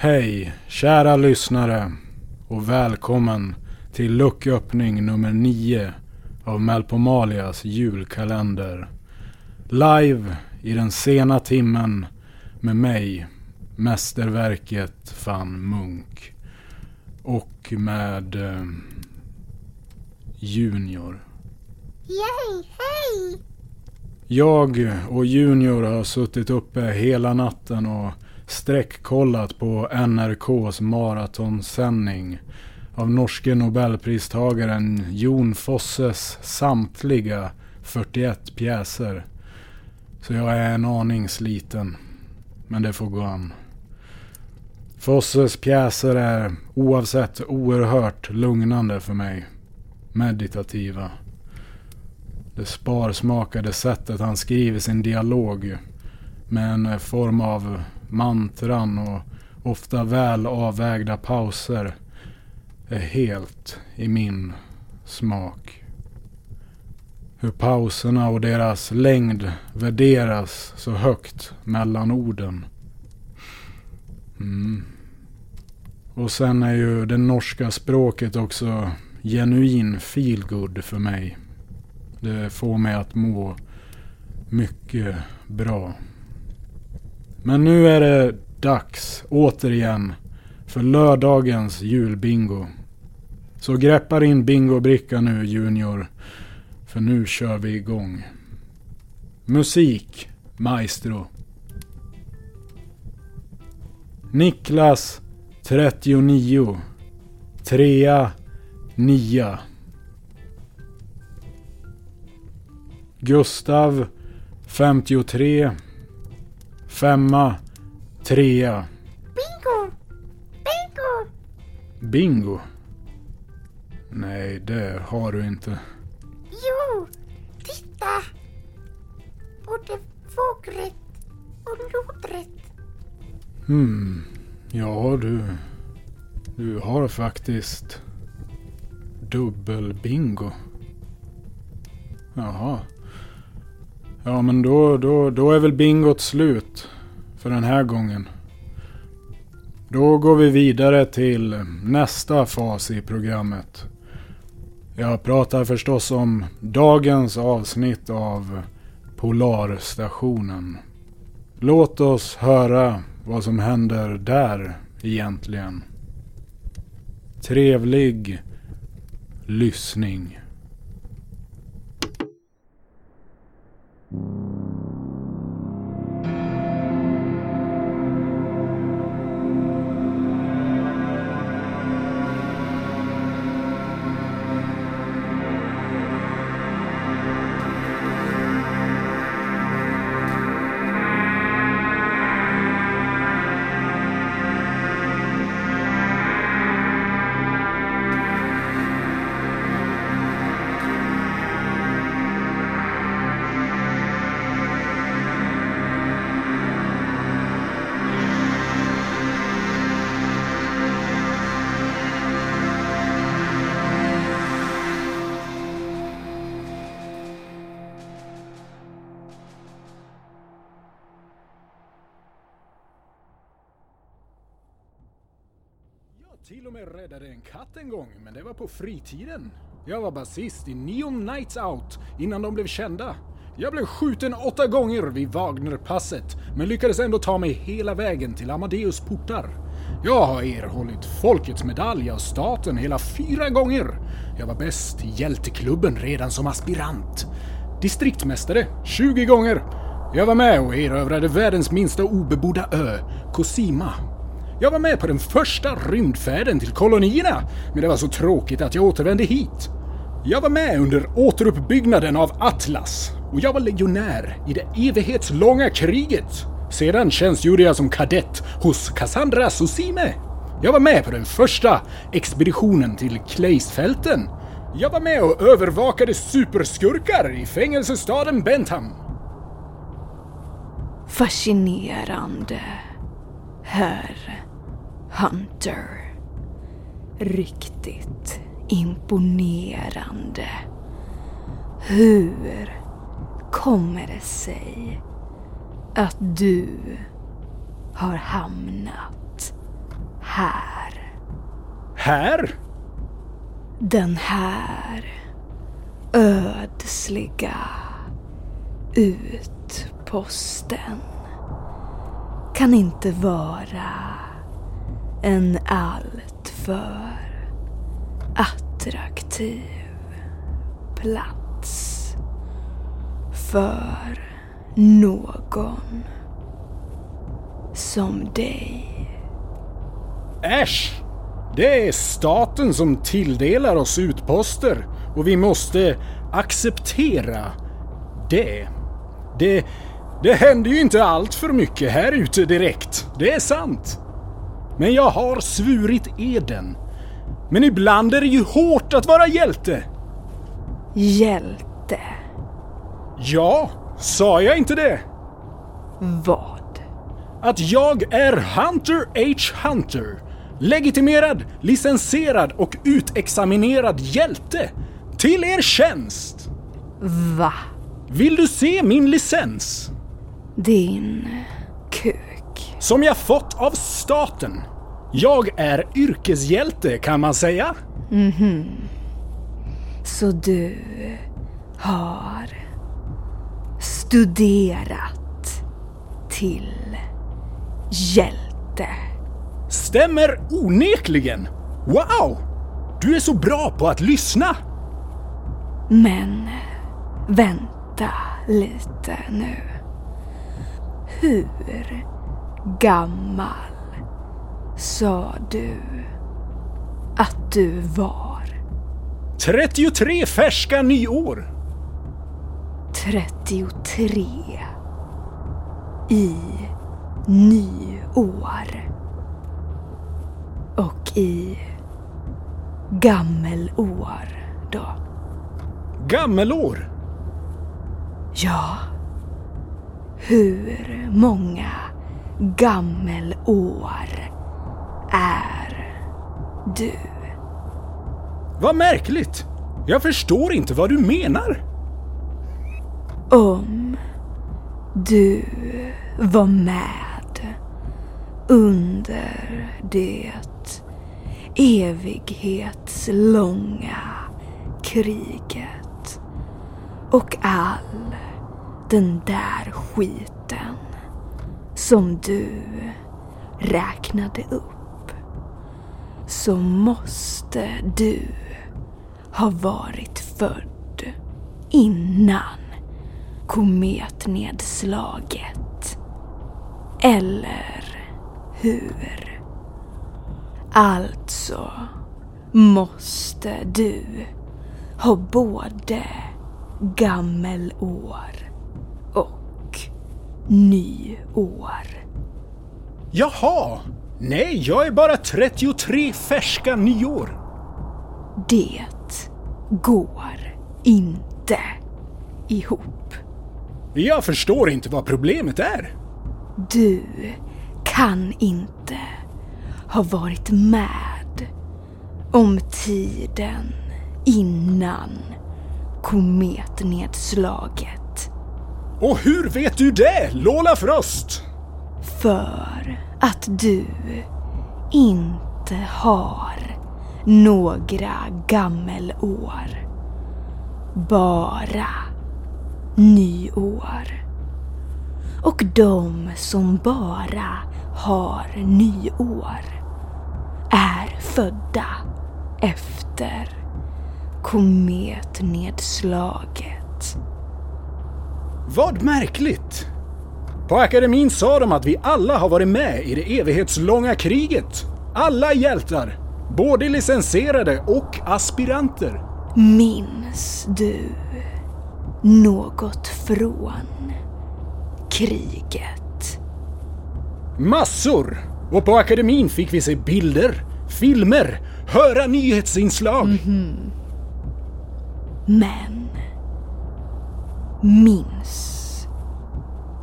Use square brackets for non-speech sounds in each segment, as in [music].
Hej, kära lyssnare och välkommen till lucköppning nummer 9 av Melpomalias julkalender. Live i den sena timmen med mig, mästerverket van Munk. Och med eh, Junior. Yay, hej! Jag och Junior har suttit uppe hela natten och sträckkollat på NRKs maratonsändning av norske nobelpristagaren Jon Fosses samtliga 41 pjäser. Så jag är en aning sliten. Men det får gå an. Fosses pjäser är oavsett oerhört lugnande för mig. Meditativa. Det sparsmakade sättet han skriver sin dialog med en form av mantran och ofta väl avvägda pauser är helt i min smak. Hur pauserna och deras längd värderas så högt mellan orden. Mm. Och sen är ju det norska språket också genuin feelgood för mig. Det får mig att må mycket bra. Men nu är det dags återigen för lördagens julbingo. Så greppa in bingobricka nu Junior. För nu kör vi igång. Musik, maestro. Niklas 39. Trea, nia. Gustav 53. Femma, trea. Bingo! Bingo! Bingo? Nej, det har du inte. Jo, titta! Både vågrätt och lodrätt. Hmm. Ja, du... Du har faktiskt... Dubbelbingo. Jaha. Ja, men då, då, då är väl bingot slut. För den här gången. Då går vi vidare till nästa fas i programmet. Jag pratar förstås om dagens avsnitt av Polarstationen. Låt oss höra vad som händer där egentligen. Trevlig lyssning. Jag till och med räddade en katt en gång, men det var på fritiden. Jag var basist i Neon Nights Out innan de blev kända. Jag blev skjuten åtta gånger vid Wagnerpasset, men lyckades ändå ta mig hela vägen till Amadeus portar. Jag har erhållit Folkets medalj av staten hela fyra gånger. Jag var bäst i Hjälteklubben redan som aspirant. Distriktmästare 20 gånger. Jag var med och erövrade världens minsta obebodda ö, Cosima. Jag var med på den första rymdfärden till kolonierna, men det var så tråkigt att jag återvände hit. Jag var med under återuppbyggnaden av Atlas och jag var legionär i det evighetslånga kriget. Sedan tjänstgjorde jag som kadett hos Cassandra Susime. Jag var med på den första expeditionen till Claysfälten. Jag var med och övervakade superskurkar i fängelsestaden Bentham. Fascinerande, herr Hunter. Riktigt imponerande. Hur kommer det sig att du har hamnat här. Här? Den här ödsliga utposten kan inte vara en alltför attraktiv plats för någon som dig. Äsch! Det är staten som tilldelar oss utposter och vi måste acceptera det. Det, det händer ju inte allt för mycket här ute direkt, det är sant. Men jag har svurit eden. Men ibland är det ju hårt att vara hjälte. Hjälte. Ja, sa jag inte det? Vad? Att jag är Hunter H. Hunter. Legitimerad, licensierad och utexaminerad hjälte. Till er tjänst! Va? Vill du se min licens? Din. Som jag fått av staten. Jag är yrkeshjälte kan man säga. Så du har studerat till hjälte. Stämmer onekligen. Wow! Du är så bra på att lyssna. Men vänta lite nu. Hur gammal sa du att du var? 33 färska nyår. 33 i nyår. Och i gammelår då? Gammelår. Ja. Hur många gammelår är du? Vad märkligt. Jag förstår inte vad du menar. Om du var med under det evighetslånga kriget och all den där skiten som du räknade upp så måste du ha varit född innan kometnedslaget. Eller hur? Alltså måste du ha både gammelår nyår. Jaha. Nej, jag är bara 33 färska nyår. Det går inte ihop. Jag förstår inte vad problemet är. Du kan inte ha varit med om tiden innan kometnedslaget. Och hur vet du det, Lola Frost? För att du inte har några gammelår. Bara nyår. Och de som bara har nyår är födda efter kometnedslaget. Vad märkligt. På akademin sa de att vi alla har varit med i det evighetslånga kriget. Alla hjältar. Både licensierade och aspiranter. Minns du något från kriget? Massor! Och på akademin fick vi se bilder, filmer, höra nyhetsinslag. Men minns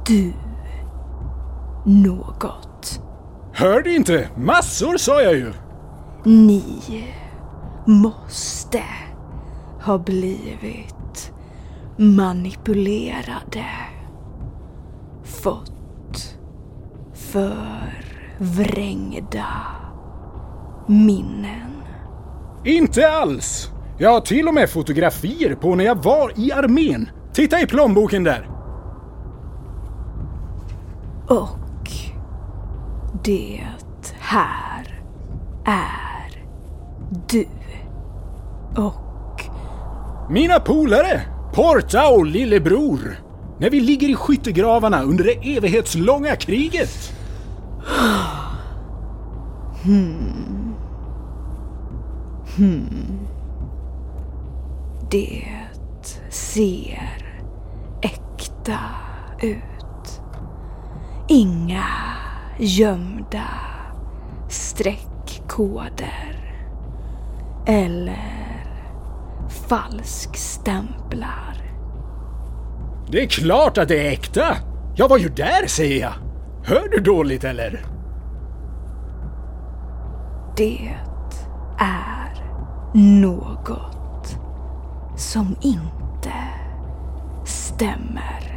du något? Hörde inte? Massor sa jag ju! Ni måste ha blivit manipulerade. Fått förvrängda minnen. Inte alls! Jag har till och med fotografier på när jag var i armén. Titta i plånboken där! Och det här är du. Och Mina polare! Porta och lillebror! När vi ligger i skyttegravarna under det evighetslånga kriget! det ser äkta ut. Inga gömda streckkoder. Eller falskstämplar. Det är klart att det är äkta! Jag var ju där, säger jag! Hör du dåligt eller? Det är något som inte stämmer.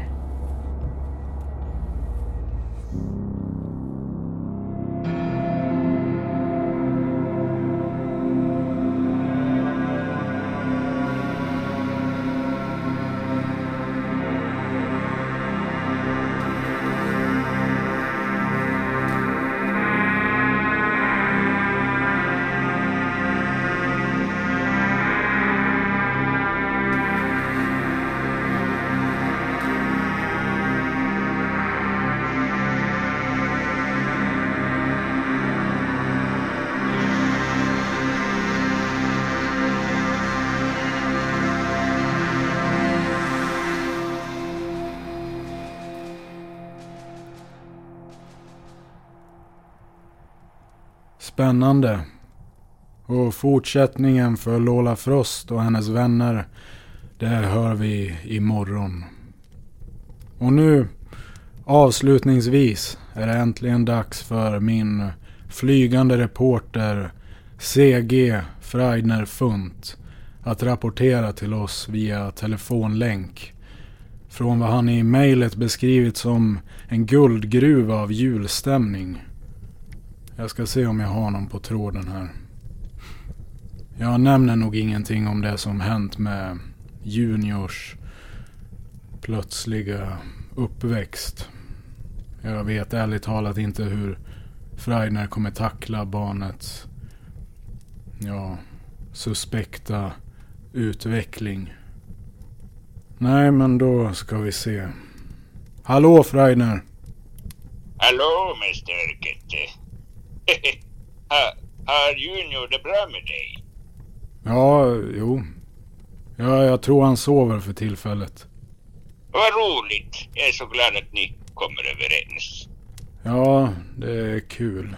Spännande. Och fortsättningen för Lola Frost och hennes vänner, det hör vi imorgon. Och nu, avslutningsvis, är det äntligen dags för min flygande reporter CG Freidner Funt att rapportera till oss via telefonlänk från vad han i mejlet beskrivit som en guldgruva av julstämning. Jag ska se om jag har någon på tråden här. Jag nämner nog ingenting om det som hänt med Juniors plötsliga uppväxt. Jag vet ärligt talat inte hur Freidner kommer tackla barnets ja, suspekta utveckling. Nej, men då ska vi se. Hallå Freidner! Hallå, mr. mästerverket. [laughs] har Junior det bra med dig? Ja, jo. Ja, jag tror han sover för tillfället. Vad roligt. Jag är så glad att ni kommer överens. Ja, det är kul.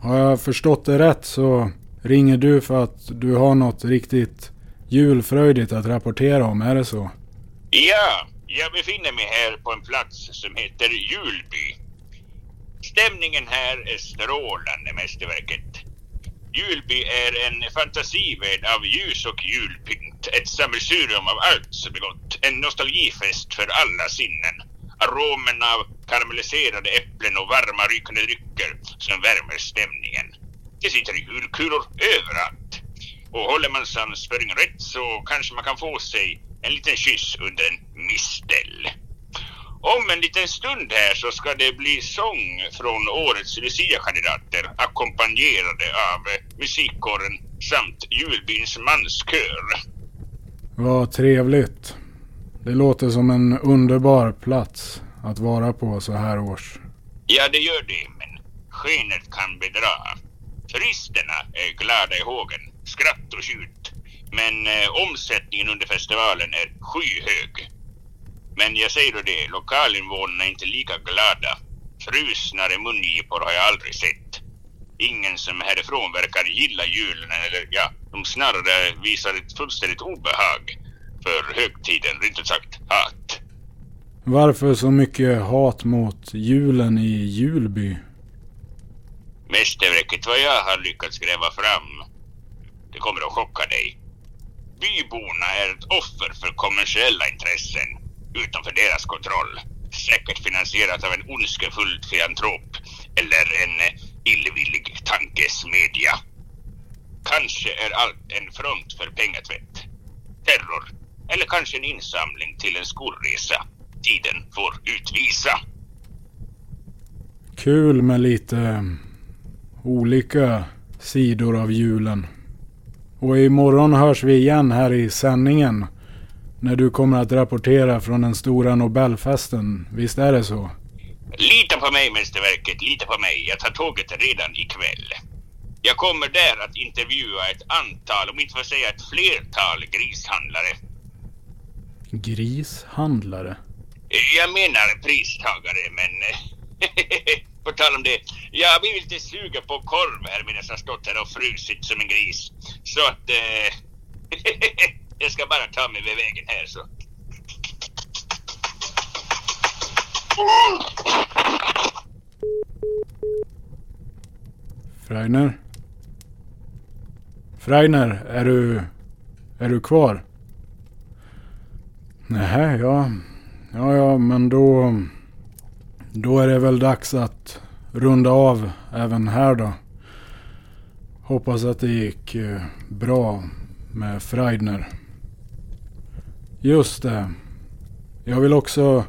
Har jag förstått det rätt så ringer du för att du har något riktigt julfröjdigt att rapportera om, är det så? Ja, jag befinner mig här på en plats som heter Julby. Stämningen här är strålande, mästerverket. Julby är en fantasivärld av ljus och julpynt. Ett sammelsurium av allt som är gott. En nostalgifest för alla sinnen. Aromen av karamelliserade äpplen och varma rykande drycker som värmer stämningen. Det sitter julkulor överallt. Och håller man svansföringen rätt så kanske man kan få sig en liten kyss under en mistel. Om en liten stund här så ska det bli sång från årets Lucia-kandidater ackompanjerade av musikkåren samt julbyns manskör. Vad trevligt. Det låter som en underbar plats att vara på så här års. Ja, det gör det, men skenet kan bedra. Turisterna är glada i hågen, skratt och tjut. Men eh, omsättningen under festivalen är skyhög. Men jag säger då det, lokalinvånarna är inte lika glada. Frusnare mungipor har jag aldrig sett. Ingen som härifrån verkar gilla julen eller ja, de snarare visar ett fullständigt obehag för högtiden, rent ut sagt hat. Varför så mycket hat mot julen i Julby? Mästerverket vad jag har lyckats gräva fram. Det kommer att chocka dig. Byborna är ett offer för kommersiella intressen utanför deras kontroll. Säkert finansierat av en ondskefull filantrop eller en eh, illvillig tankesmedja. Kanske är allt en front för pengatvätt, terror eller kanske en insamling till en skolresa. Tiden får utvisa. Kul med lite eh, olika sidor av julen. Och imorgon hörs vi igen här i sändningen. När du kommer att rapportera från den stora Nobelfesten. Visst är det så? Lita på mig mästerverket, lita på mig. Jag tar tåget redan ikväll. Jag kommer där att intervjua ett antal, om inte för att säga ett flertal grishandlare. Grishandlare? Jag menar pristagare, men [laughs] på tal om det. Jag har blivit lite sugen på korv här medan jag stått här och frusit som en gris. Så att... [laughs] Jag ska bara ta mig vid vägen här så. Freiner? Freiner, är du... Är du kvar? Nej, ja... Ja, ja, men då... Då är det väl dags att runda av även här då. Hoppas att det gick eh, bra med Freidner. Just det. Jag vill också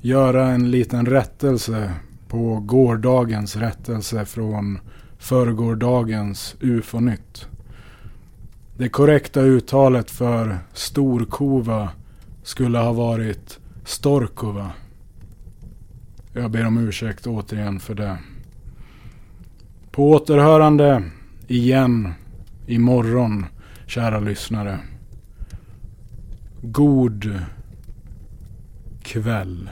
göra en liten rättelse på gårdagens rättelse från förrgårdagens UFO-nytt. Det korrekta uttalet för Storkova skulle ha varit Storkova. Jag ber om ursäkt återigen för det. På återhörande igen imorgon, kära lyssnare. God kväll.